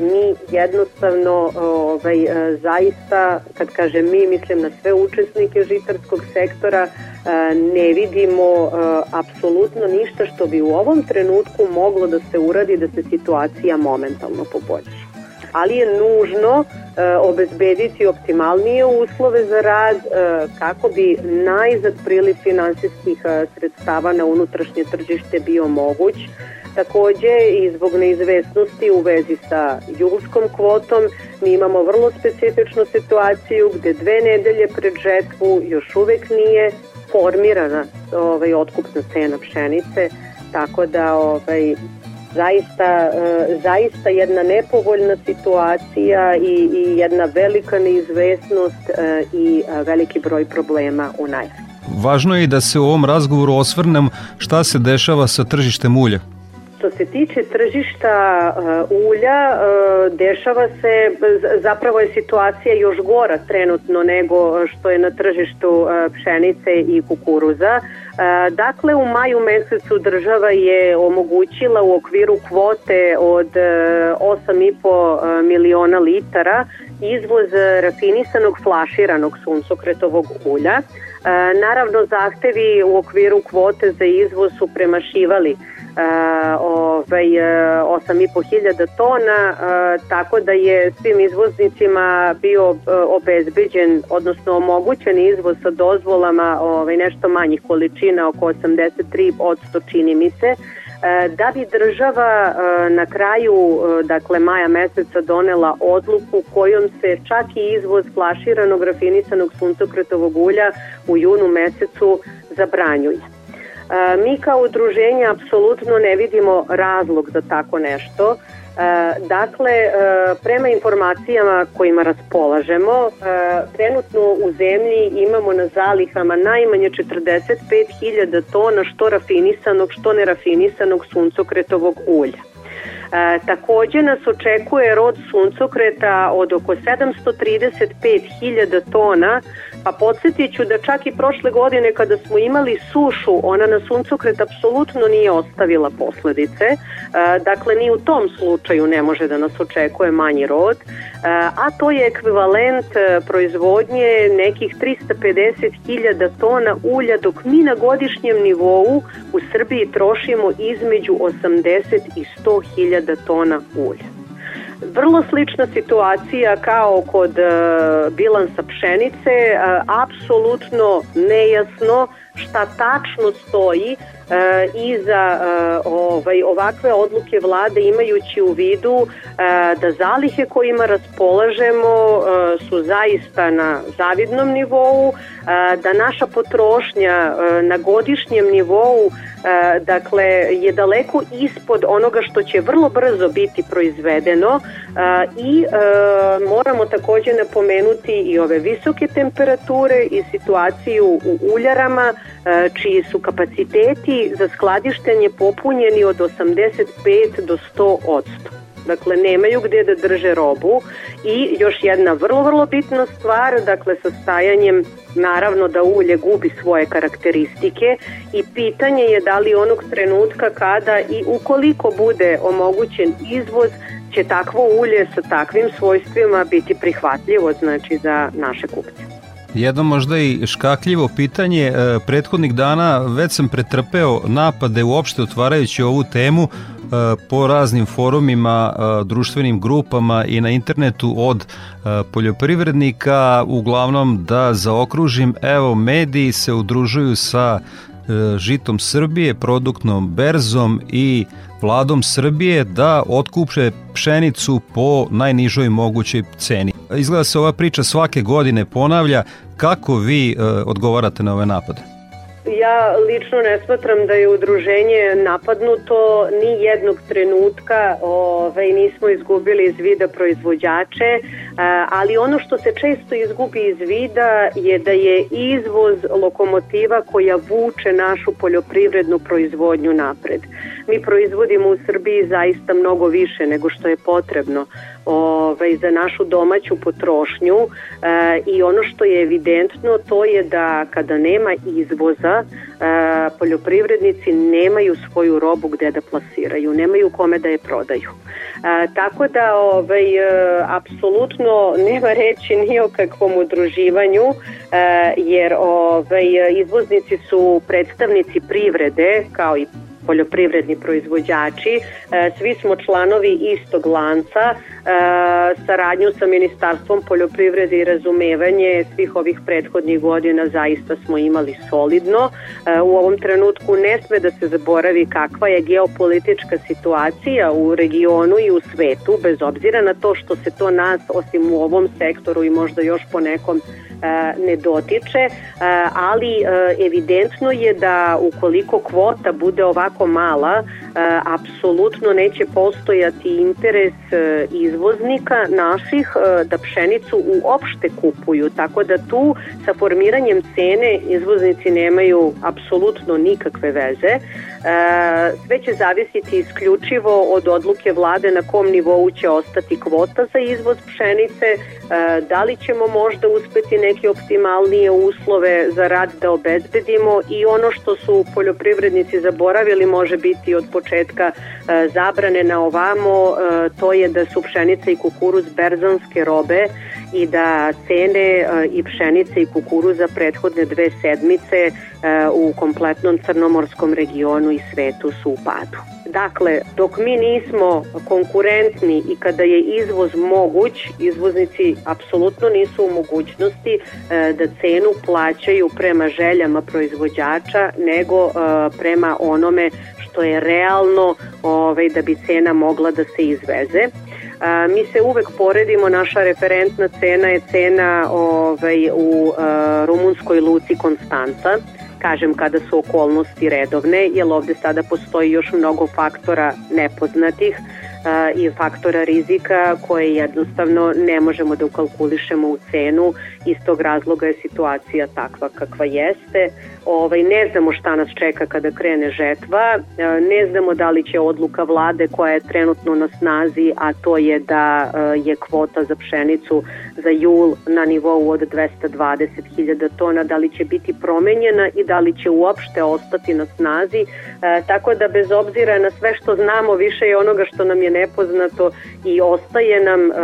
mi jednostavno ovaj, e, zaista, kad kažem mi, mislim na sve učesnike žitarskog sektora, ne vidimo apsolutno ništa što bi u ovom trenutku moglo da se uradi da se situacija momentalno poboljša. Ali je nužno obezbediti optimalnije uslove za rad kako bi najzad priliv finansijskih sredstava na unutrašnje tržište bio moguć Takođe i zbog neizvesnosti u vezi sa julskom kvotom mi imamo vrlo specifičnu situaciju gde dve nedelje pred žetvu još uvek nije formirana ovaj, otkupna cena pšenice, tako da ovaj, zaista, e, zaista jedna nepovoljna situacija i, i jedna velika neizvesnost e, i veliki broj problema u najavi. Važno je da se u ovom razgovoru osvrnem šta se dešava sa tržištem ulja. Što se tiče tržišta uh, ulja, uh, dešava se, zapravo je situacija još gora trenutno nego što je na tržištu uh, pšenice i kukuruza. Dakle, u maju mesecu država je omogućila u okviru kvote od uh, 8,5 miliona litara izvoz rafinisanog flaširanog suncokretovog ulja. Naravno, zahtevi u okviru kvote za izvoz su premašivali ovaj, 8.500 tona, tako da je svim izvoznicima bio obezbeđen, odnosno omogućen izvoz sa dozvolama ovaj, nešto manjih količina, oko 83 od 100 čini mi se, da bi država na kraju dakle maja meseca donela odluku kojom se čak i izvoz flaširanog rafinisanog suncokretovog ulja u junu mesecu zabranjuje. Mi kao udruženje apsolutno ne vidimo razlog za tako nešto. Dakle, prema informacijama kojima raspolažemo, trenutno u zemlji imamo na zalihama najmanje 45.000 tona što rafinisanog, što nerafinisanog suncokretovog ulja. E, takođe nas očekuje rod suncokreta od oko 735.000 tona Pa podsjetit ću da čak i prošle godine kada smo imali sušu, ona na suncokret apsolutno nije ostavila posledice. E, dakle, ni u tom slučaju ne može da nas očekuje manji rod, e, a to je ekvivalent e, proizvodnje nekih 350.000 tona ulja, dok mi na godišnjem nivou u Srbiji trošimo između 80 i 100.000 tona ulja. Vrlo slična situacija kao kod e, bilansa pšenice, e, apsolutno nejasno šta tačno stoji e, iza e, ovaj, ovakve odluke vlade imajući u vidu e, da zalihe kojima raspolažemo su zaista na zavidnom nivou, da naša potrošnja na godišnjem nivou dakle, je daleko ispod onoga što će vrlo brzo biti proizvedeno i moramo takođe napomenuti i ove visoke temperature i situaciju u uljarama čiji su kapaciteti za skladištenje popunjeni od 85 do 100 odsto. Dakle, nemaju gde da drže robu i još jedna vrlo, vrlo bitna stvar, dakle, sa stajanjem naravno da ulje gubi svoje karakteristike i pitanje je da li onog trenutka kada i ukoliko bude omogućen izvoz će takvo ulje sa takvim svojstvima biti prihvatljivo znači za naše kupce. Jedno možda i škakljivo pitanje, e, prethodnih dana već sam pretrpeo napade uopšte otvarajući ovu temu E, po raznim forumima, e, društvenim grupama i na internetu od poljoprivrednika, uglavnom da zaokružim, evo mediji se udružuju sa žitom Srbije, produktnom berzom i vladom Srbije da otkupe pšenicu po najnižoj mogućoj ceni. Izgleda se ova priča svake godine ponavlja. Kako vi odgovarate na ove napade? Ja lično ne smatram da je udruženje napadnuto ni jednog trenutka, ovaj, nismo izgubili iz vida proizvođače, ali ono što se često izgubi iz vida je da je izvoz lokomotiva koja vuče našu poljoprivrednu proizvodnju napred. Mi proizvodimo u Srbiji zaista mnogo više nego što je potrebno ovaj, za našu domaću potrošnju e, i ono što je evidentno to je da kada nema izvoza e, poljoprivrednici nemaju svoju robu gde da plasiraju, nemaju kome da je prodaju. E, tako da ovaj, e, apsolutno nema reći ni o kakvom udruživanju e, jer ovaj, izvoznici su predstavnici privrede kao i poljoprivredni proizvođači. E, svi smo članovi istog lanca, e, saradnju sa Ministarstvom poljoprivrede i razumevanje svih ovih prethodnih godina zaista smo imali solidno. E, u ovom trenutku ne sme da se zaboravi kakva je geopolitička situacija u regionu i u svetu, bez obzira na to što se to nas, osim u ovom sektoru i možda još po nekom ne dotiče, ali evidentno je da ukoliko kvota bude ovako mala, apsolutno neće postojati interes izvoznika naših da pšenicu uopšte kupuju, tako da tu sa formiranjem cene izvoznici nemaju apsolutno nikakve veze. Sve će zavisiti isključivo od odluke vlade na kom nivou će ostati kvota za izvoz pšenice, da li ćemo možda uspeti neke optimalnije uslove za rad da obezbedimo i ono što su poljoprivrednici zaboravili može biti od početka zabrane na ovamo, to je da su pšenica i kukuruz berzanske robe i da cene i pšenice i kukuruza prethodne dve sedmice u kompletnom crnomorskom regionu i svetu su u padu. Dakle, dok mi nismo konkurentni i kada je izvoz moguć, izvoznici apsolutno nisu u mogućnosti da cenu plaćaju prema željama proizvođača, nego prema onome što je realno ovaj, da bi cena mogla da se izveze. A, mi se uvek poredimo, naša referentna cena je cena ovaj, u a, rumunskoj luci Konstanca, kažem kada su okolnosti redovne, jer ovde sada postoji još mnogo faktora nepoznatih, i faktora rizika koje jednostavno ne možemo da ukalkulišemo u cenu. Iz tog razloga je situacija takva kakva jeste. Ovaj, ne znamo šta nas čeka kada krene žetva, ne znamo da li će odluka vlade koja je trenutno na snazi, a to je da je kvota za pšenicu za jul na nivou od 220.000 tona, da li će biti promenjena i da li će uopšte ostati na snazi. E, tako da bez obzira na sve što znamo, više je onoga što nam je nepoznato i ostaje nam e,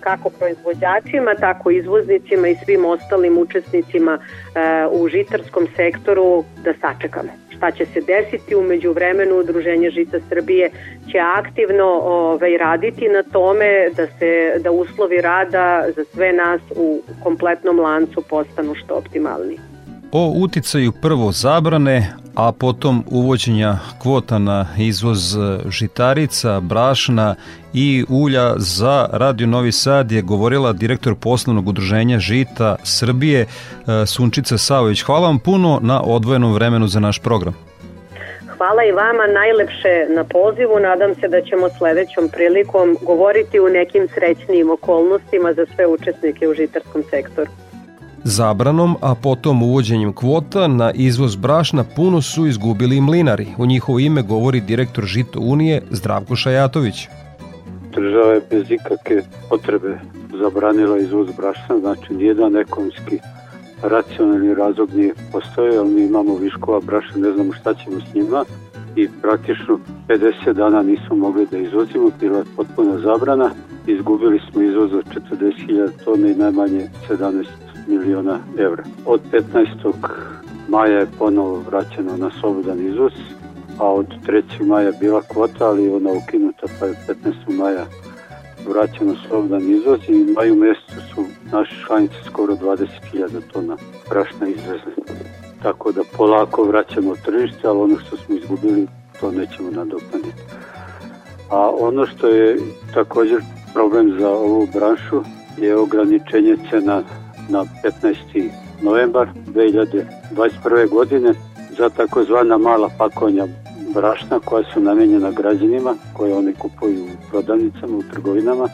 kako proizvođačima, tako izvoznicima i svim ostalim učesnicima e, u žitarskom sektoru da sačekamo šta će se desiti umeđu vremenu Udruženje Žita Srbije će aktivno ovaj, raditi na tome da se da uslovi rada za sve nas u kompletnom lancu postanu što optimalniji. O uticaju prvo zabrane, a potom uvođenja kvota na izvoz žitarica, brašna i ulja za Radio Novi Sad je govorila direktor poslovnog udruženja Žita Srbije e, Sunčica Savović. Hvala vam puno na odvojenom vremenu za naš program. Hvala i vama najlepše na pozivu. Nadam se da ćemo sledećom prilikom govoriti u nekim srećnijim okolnostima za sve učesnike u žitarskom sektoru. Zabranom, a potom uvođenjem kvota na izvoz brašna puno su izgubili i mlinari. U njihovo ime govori direktor Žito Unije Zdravko Šajatović. Država je bez ikakve potrebe zabranila izvoz brašna, znači nijedan ekonomski racionalni razlog nije postoje, ali mi imamo viškova brašna, ne znamo šta ćemo s njima i praktično 50 dana nismo mogli da izvozimo, bila je potpuna zabrana, izgubili smo izvoz od 40.000 tona i najmanje 17 miliona evra. Od 15. maja je ponovo vraćeno na slobodan izvoz, a od 3. maja bila kvota, ali ona ukinuta, pa je 15. maja vraćeno slobodan izvoz i u maju mesecu su naše šlanice skoro 20.000 tona brašna izvezli. Tako da polako vraćamo tržište, ali ono što smo izgubili to nećemo nadoknaditi. A ono što je također problem za ovu branšu je ograničenje cena na 15. novembar 2021. godine za takozvana mala pakovanja brašna koja su namenjena građanima, koje oni kupuju u prodavnicama, u trgovinama.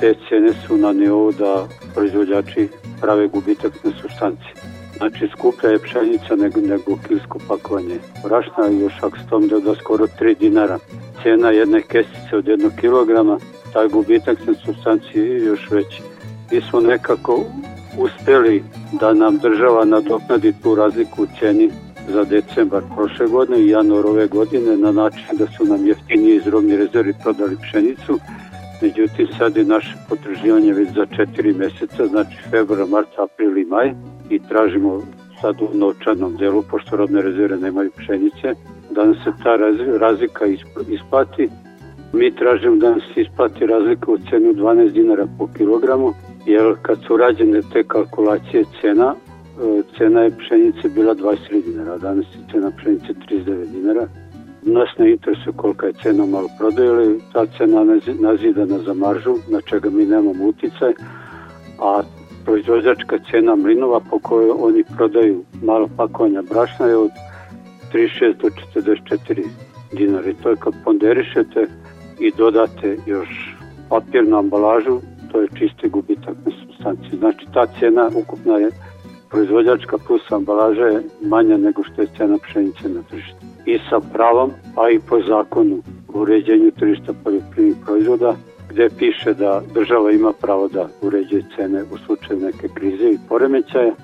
Te cene su na nivou da proizvođači prave gubitak na substanci. Znači skuplja je pšenica nego, nego kilsko pakovanje brašna još ako s tom da, skoro 3 dinara. Cena jedne kesice od jednog kilograma, taj gubitak na substanci je još veći. Mi smo nekako uspeli da nam država nadoknadi tu razliku u ceni za decembar prošle godine i januar ove godine na način da su nam jeftinije iz robnih rezervi prodali pšenicu. Međutim, sad je naše potraživanje već za četiri meseca, znači februar, mart, april i maj i tražimo sad u novčanom delu, pošto robne rezerve nemaju pšenice, da nam se ta razlika isplati. Mi tražimo da nam se isplati razlika u cenu 12 dinara po kilogramu, jer kad su rađene te kalkulacije cena, E, cena je pšenice bila 23 dinara, a danas je cena pšenice 39 dinara. Nas ne interesuje kolika je cena malo prodajeli, ta cena nazidana za maržu, na čega mi nemamo uticaj, a proizvođačka cena mlinova po kojoj oni prodaju malo pakovanja brašna je od 36 do 44 dinara i to je kad ponderišete i dodate još papirnu ambalažu, to je čisti gubitak na substanciji. Znači ta cena ukupna je proizvođačka plus ambalaža je manja nego što je cena pšenice na tržištu. I sa pravom, a i po zakonu o uređenju tržišta poljoprivrednih proizvoda, gde piše da država ima pravo da uređuje cene u slučaju neke krize i poremećaja,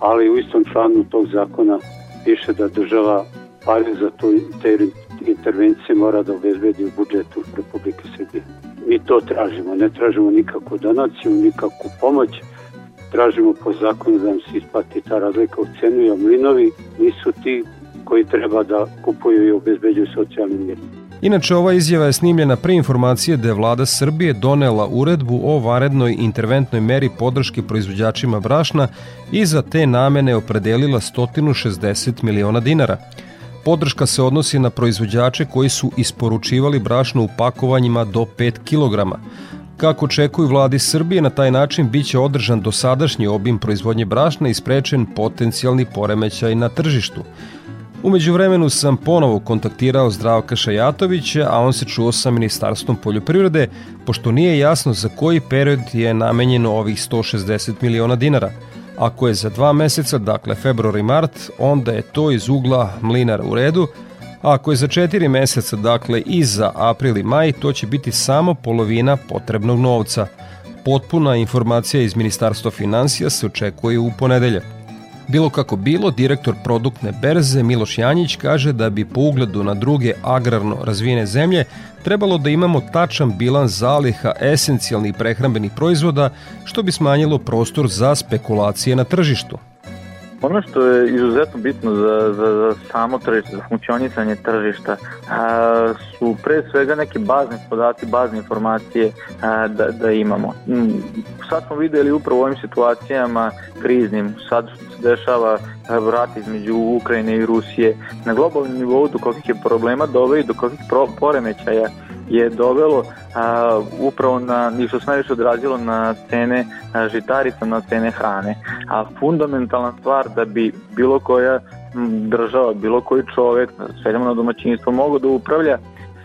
ali u istom članu tog zakona piše da država pare za tu te intervencije mora da obezbedi u budžetu Republike Srbije. Mi to tražimo, ne tražimo nikakvu donaciju, nikakvu pomoć, tražimo po zakonu da nam se isplati ta razlika u cenu, jer mlinovi nisu ti koji treba da kupuju i obezbeđuju socijalni mir. Inače, ova izjava je snimljena pre informacije da je vlada Srbije donela uredbu o varednoj interventnoj meri podrške proizvođačima brašna i za te namene opredelila 160 miliona dinara. Podrška se odnosi na proizvođače koji su isporučivali brašno u pakovanjima do 5 kg, Kako očekuju vladi Srbije, na taj način biće održan dosadašnji obim proizvodnje brašna i sprečen potencijalni poremećaj na tržištu. Umeđu vremenu sam ponovo kontaktirao Zdravka Šajatovića, a on se čuo sa Ministarstvom poljoprivrede, pošto nije jasno za koji period je namenjeno ovih 160 miliona dinara. Ako je za dva meseca, dakle februar i mart, onda je to iz ugla mlinara u redu, a ako je za četiri meseca, dakle i za april i maj, to će biti samo polovina potrebnog novca. Potpuna informacija iz Ministarstva financija se očekuje u ponedeljak. Bilo kako bilo, direktor produktne berze Miloš Janjić kaže da bi po ugledu na druge agrarno razvijene zemlje trebalo da imamo tačan bilans zaliha esencijalnih prehrambenih proizvoda, što bi smanjilo prostor za spekulacije na tržištu. Ono što je izuzetno bitno za, za, za samo tržište, za funkcionisanje tržišta, a, su pre svega neki bazni podaci, bazne informacije a, da, da imamo. Sad smo videli upravo u ovim situacijama kriznim, sad se dešava rat između Ukrajine i Rusije, na globalnom nivou do kakvih je problema doveli, do kakvih poremećaja je dovelo a, upravo na, i što najviše odrazilo na cene a, žitarica, na cene hrane. A fundamentalna stvar da bi bilo koja država, bilo koji čovek, sveljamo na domaćinstvo, mogo da upravlja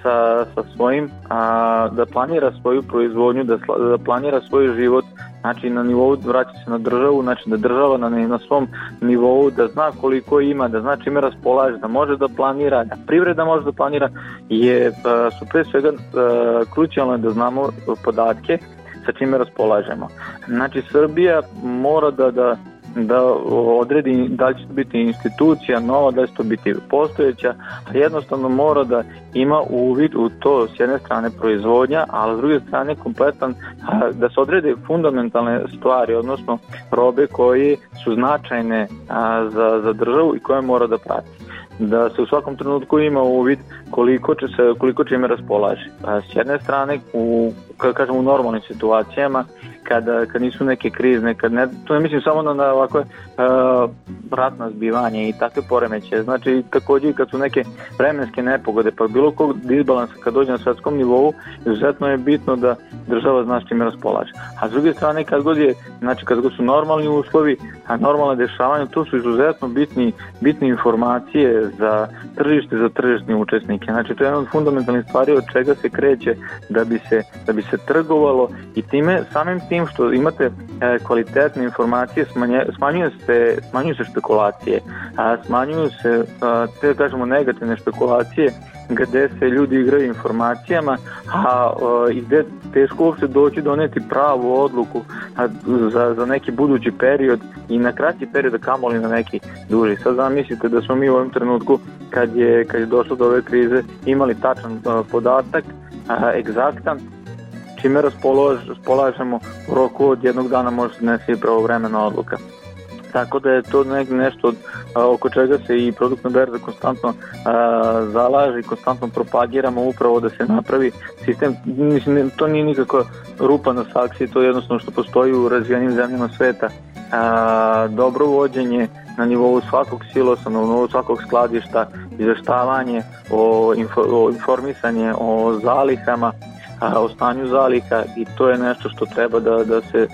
sa, sa svojim, a, da planira svoju proizvodnju, da, da planira svoj život, znači na nivou vraća se na državu, znači da država na, na svom nivou, da zna koliko ima, da zna čime raspolaže, da može da planira, da privreda može da planira, je, a, su pre svega a, krucijalno da znamo podatke sa čime raspolažemo. Znači Srbija mora da, da da odredi da li će to biti institucija nova, da li će to biti postojeća, jednostavno mora da ima uvid u to s jedne strane proizvodnja, a s druge strane kompletan da se odrede fundamentalne stvari, odnosno robe koje su značajne za, za državu i koje mora da prati. Da se u svakom trenutku ima uvid koliko će se koliko će ime raspolaže. A s jedne strane u kako kažem u normalnim situacijama kada, kad nisu neke krizne, kad ne, to ne mislim samo na, na ovakve uh, ratna zbivanje i takve poremeće, znači takođe i kad su neke vremenske nepogode, pa bilo kog disbalansa kad dođe na svetskom nivou, izuzetno je bitno da država zna s čime raspolaže. A s druge strane, kad god je, znači kad god su normalni uslovi, a normalne dešavanja, to su izuzetno bitni, bitne informacije za tržište, za tržišne učesnike. Znači, to je jedna od fundamentalnih stvari od čega se kreće da bi se, da bi se trgovalo i time, samim tim što imate e, kvalitetne informacije, smanje, smanjuje se, smanjuju se špekulacije, a smanjuju se, a, te kažemo, negativne špekulacije, gde se ljudi igraju informacijama, a i gde teško uopšte doći doneti pravu odluku za, za neki budući period i na kratki period, kamoli na neki duži. Sad zamislite da smo mi u ovom trenutku, kad je, kad je došlo do ove krize, imali tačan podatak, egzaktan, čime raspolažemo u roku od jednog dana može se donesi pravovremena odluka. Tako da je to nek, nešto a, oko čega se i produktna berza konstantno a, zalaže i konstantno propagiramo upravo da se napravi sistem, mislim, to nije nikako rupa na saksiji, to je jednostavno što postoji u razvijenim zemljama sveta. A, dobro vođenje na nivou svakog silosa, na nivou svakog skladišta, izveštavanje, o, info, o informisanje o zalihama, o stanju zaliha i to je nešto što treba da, da se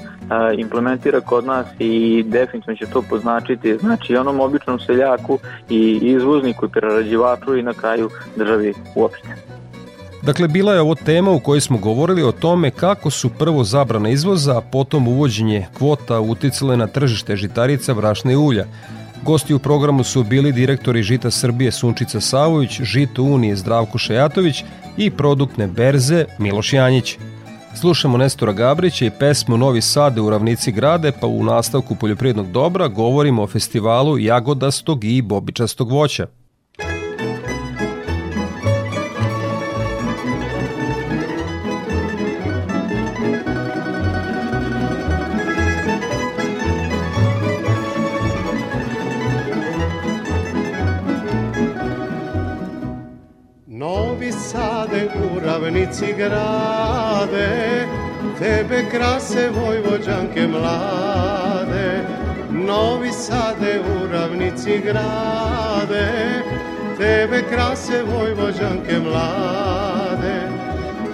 implementira kod nas i definitivno će to poznačiti znači onom običnom seljaku i izvozniku i prerađivaču i na kraju državi uopšte. Dakle, bila je ovo tema u kojoj smo govorili o tome kako su prvo zabrana izvoza, a potom uvođenje kvota uticale na tržište žitarica, brašna i ulja. Gosti u programu su bili direktori Žita Srbije Sunčica Savović, Žito Unije Zdravko Šejatović i produktne berze Miloš Janjić. Slušamo Nestora Gabrića i pesmu Novi Sade u ravnici grade, pa u nastavku poljoprivrednog dobra govorimo o festivalu jagodastog i bobičastog voća. Ravnici grade, tebe krase vojvođanke mlade. Novi Sade u ravnici grade, tebe krase vojvođanke mlade.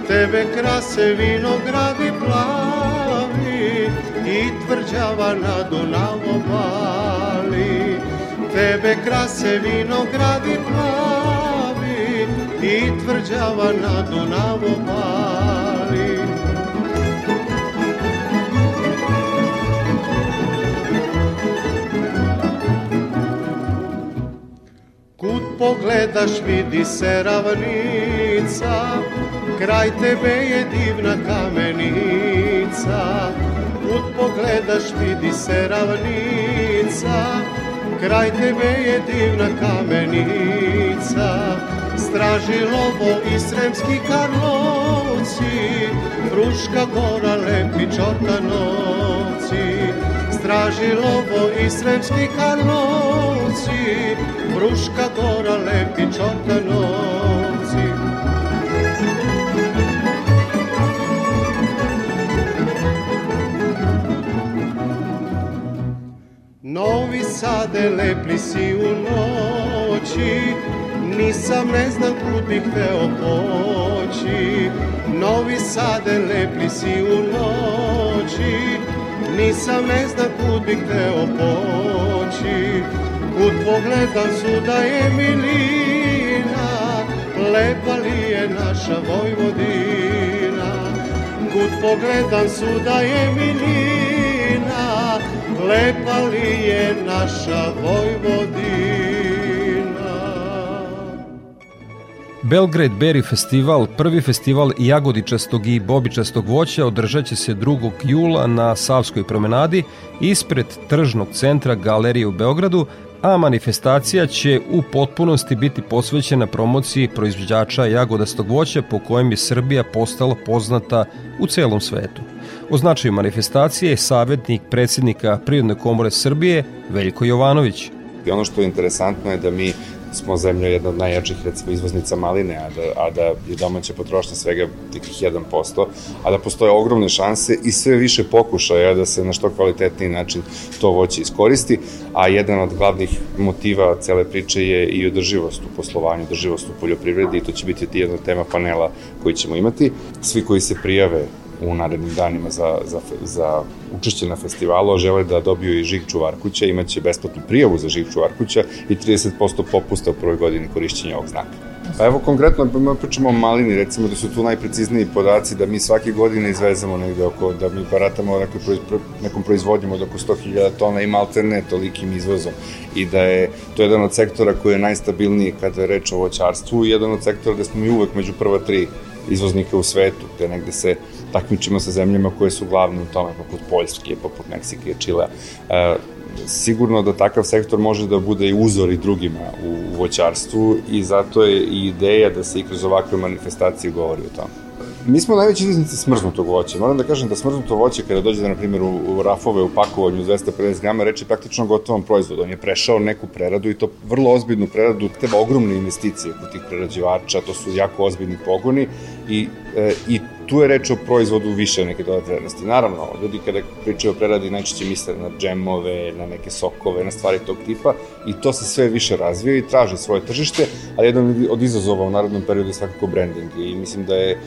Tebe krase vinogradi plavi i tvrđava na Dunavu bali. tebe krase vinogradi plavi i tvrđava na Dunavu pali. Kud pogledaš vidi se ravnica, kraj tebe je divna kamenica. Kud pogledaš vidi se ravnica, kraj tebe je divna kamenica. Straži lovo i sremski karlovci, Fruška gora lepi čortanovci. Straži lovo i sremski karlovci, Fruška gora lepi čortanovci. Novi Sade lepli si u noći, nisam ne znam kud bih hteo poći. Novi Sade lepli si u noći, nisam ne znam kud bih hteo poći. Kud pogledam suda je milina, lepa li je naša Vojvodina. Kud pogledam suda je milina, lepa li je naša Vojvodina. Belgrade Berry Festival, prvi festival jagodičastog i bobičastog voća, održat će se 2. jula na Savskoj promenadi ispred tržnog centra Galerije u Beogradu, a manifestacija će u potpunosti biti posvećena promociji proizvođača jagodastog voća po kojem je Srbija postala poznata u celom svetu. O značaju manifestacije je savjetnik predsjednika Prirodne komore Srbije Veljko Jovanović. I ono što je interesantno je da mi smo zemlja jedna od najjačih recimo izvoznica maline, a da, a da je domaća potrošnja svega tikih 1%, a da postoje ogromne šanse i sve više pokušaja da se na što kvalitetniji način to voće iskoristi, a jedan od glavnih motiva cele priče je i održivost u poslovanju, održivost u poljoprivredi i to će biti jedna tema panela koji ćemo imati. Svi koji se prijave u narednim danima za, za, za učešće na festivalu, žele da dobiju i žig čuvarkuća, imaće besplatnu prijavu za žig čuvarkuća i 30% popusta u prvoj godini korišćenja ovog znaka. Pa evo konkretno, pa pričamo o malini, recimo da su tu najprecizniji podaci da mi svake godine izvezemo negde oko, da mi baratamo nekoj proiz, nekom proizvodnjom od oko 100.000 tona i malterne tolikim izvozom i da je to jedan od sektora koji je najstabilniji kada je reč o voćarstvu i jedan od sektora gde smo mi uvek među prva tri izvoznika u svetu, gde negde se takmičimo sa zemljama koje su glavne u tome, poput Poljske, poput Meksike, Čilea. E, sigurno da takav sektor može da bude i uzor i drugima u voćarstvu i zato je i ideja da se i kroz ovakve manifestacije govori o tome. Mi smo najveći izvoznici smrznutog voća. Moram da kažem da smrznuto voće kada dođe da, na primjer, u, u rafove u pakovanju 250 grama, reči praktično gotovom proizvodu. On je prešao neku preradu i to vrlo ozbiljnu preradu, treba ogromne investicije kod tih prerađivača, to su jako ozbiljni pogoni i, e, i tu je reč o proizvodu više neke dodatne vrednosti. Naravno, ljudi kada pričaju o preradi najčešće misle na džemove, na neke sokove, na stvari tog tipa i to se sve više razvija i traži svoje tržište, ali jedan od izazova u narodnom periodu je svakako branding i mislim da je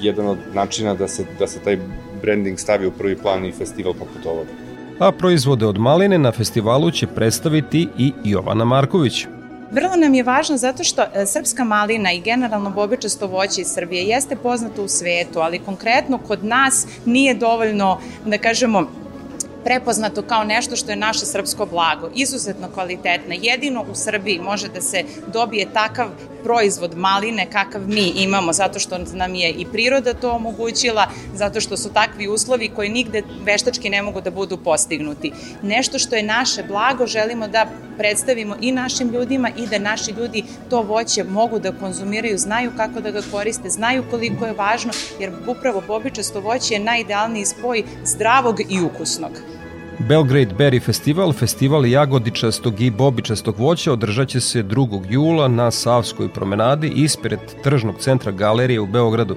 jedan od načina da se, da se taj branding stavi u prvi plan i festival poput ovoga. A proizvode od maline na festivalu će predstaviti i Jovana Marković. Vrlo nam je važno zato što e, srpska malina i generalno bobičasto voće iz Srbije jeste poznato u svetu, ali konkretno kod nas nije dovoljno, da kažemo, prepoznato kao nešto što je naše srpsko blago, izuzetno kvalitetno. Jedino u Srbiji može da se dobije takav proizvod maline kakav mi imamo, zato što nam je i priroda to omogućila, zato što su takvi uslovi koji nigde veštački ne mogu da budu postignuti. Nešto što je naše blago želimo da predstavimo i našim ljudima i da naši ljudi to voće mogu da konzumiraju, znaju kako da ga koriste, znaju koliko je važno, jer upravo bobičasto voće je najidealniji spoj zdravog i ukusnog. Belgrade Berry Festival, festival jagodičastog i bobičastog voća, održat će se 2. jula na Savskoj promenadi ispred tržnog centra Galerije u Beogradu.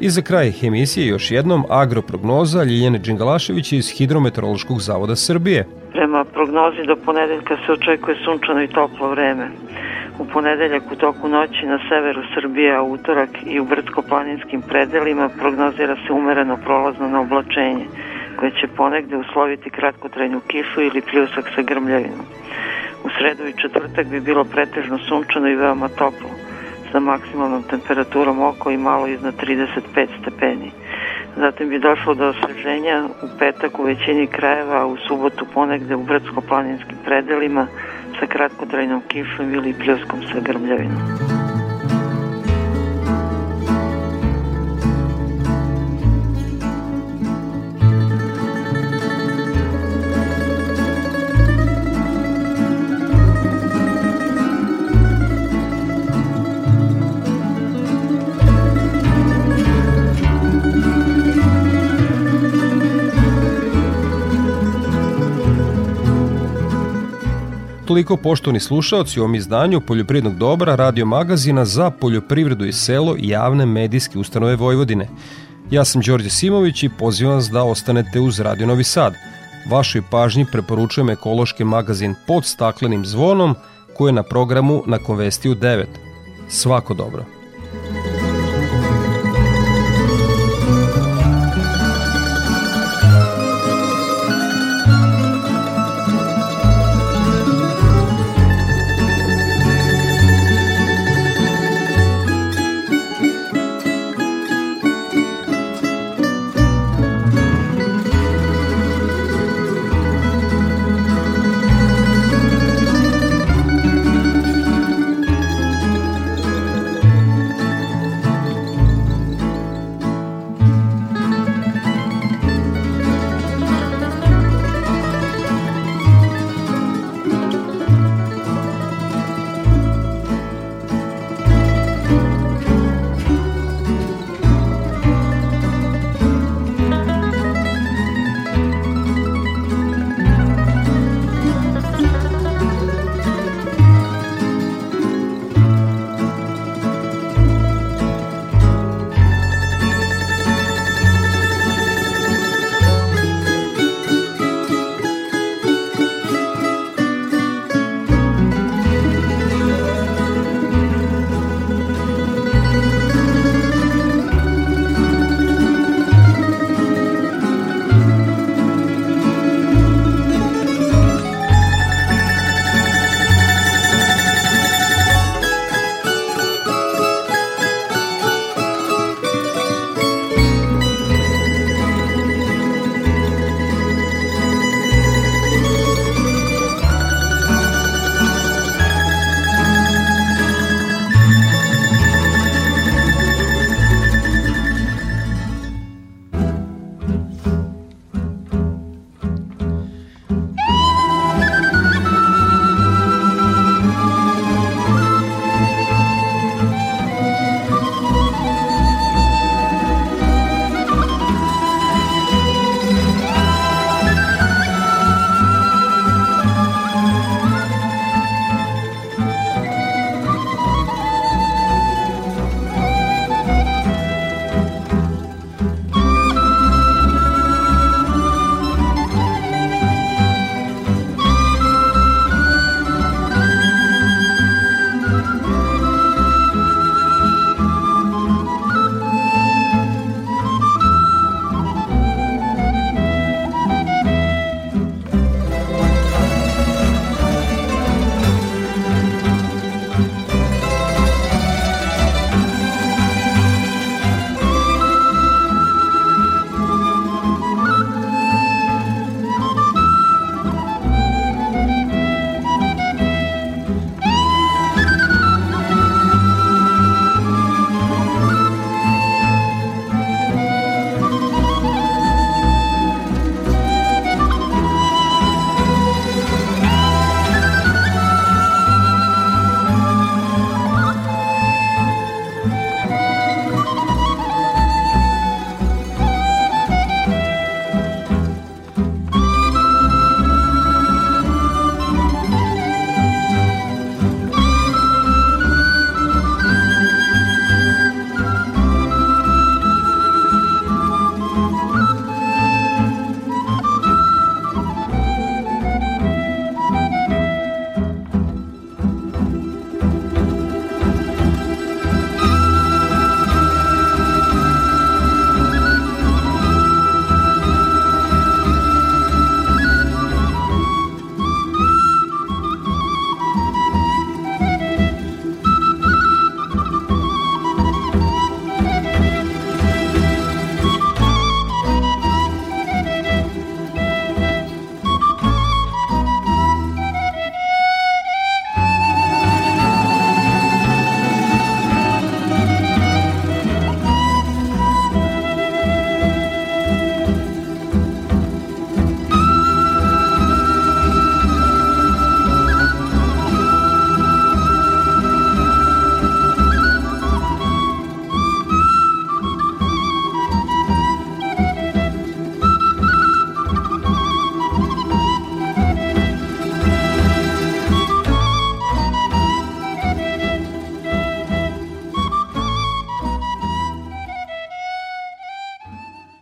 I za kraj emisije još jednom agroprognoza Ljiljane Đingalašević iz Hidrometeorološkog zavoda Srbije. Prema prognozi do ponedeljka se očekuje sunčano i toplo vreme. U ponedeljak u toku noći na severu Srbije, a utorak i u brdsko-planinskim predelima prognozira se umereno prolazno na oblačenje koje će ponegde usloviti kratkotrajnu kišu ili pljusak sa grmljavinom. U sredu i četvrtak bi bilo pretežno sunčano i veoma toplo, sa maksimalnom temperaturom oko i malo iznad 35 stepeni. Zatim bi došlo do osveženja u petak u većini krajeva, a u subotu ponegde u brdsko-planinskim predelima sa kratkotrajnom kišom ili pljuskom sa grmljavinom. Toliko poštovni slušaoci u ovom izdanju Poljoprivrednog dobra radio magazina za poljoprivredu i selo javne medijske ustanove Vojvodine. Ja sam Đorđe Simović i pozivam vas da ostanete uz Radio Novi Sad. Vašoj pažnji preporučujem ekološki magazin pod staklenim zvonom koji je na programu na Konvestiju 9. Svako dobro.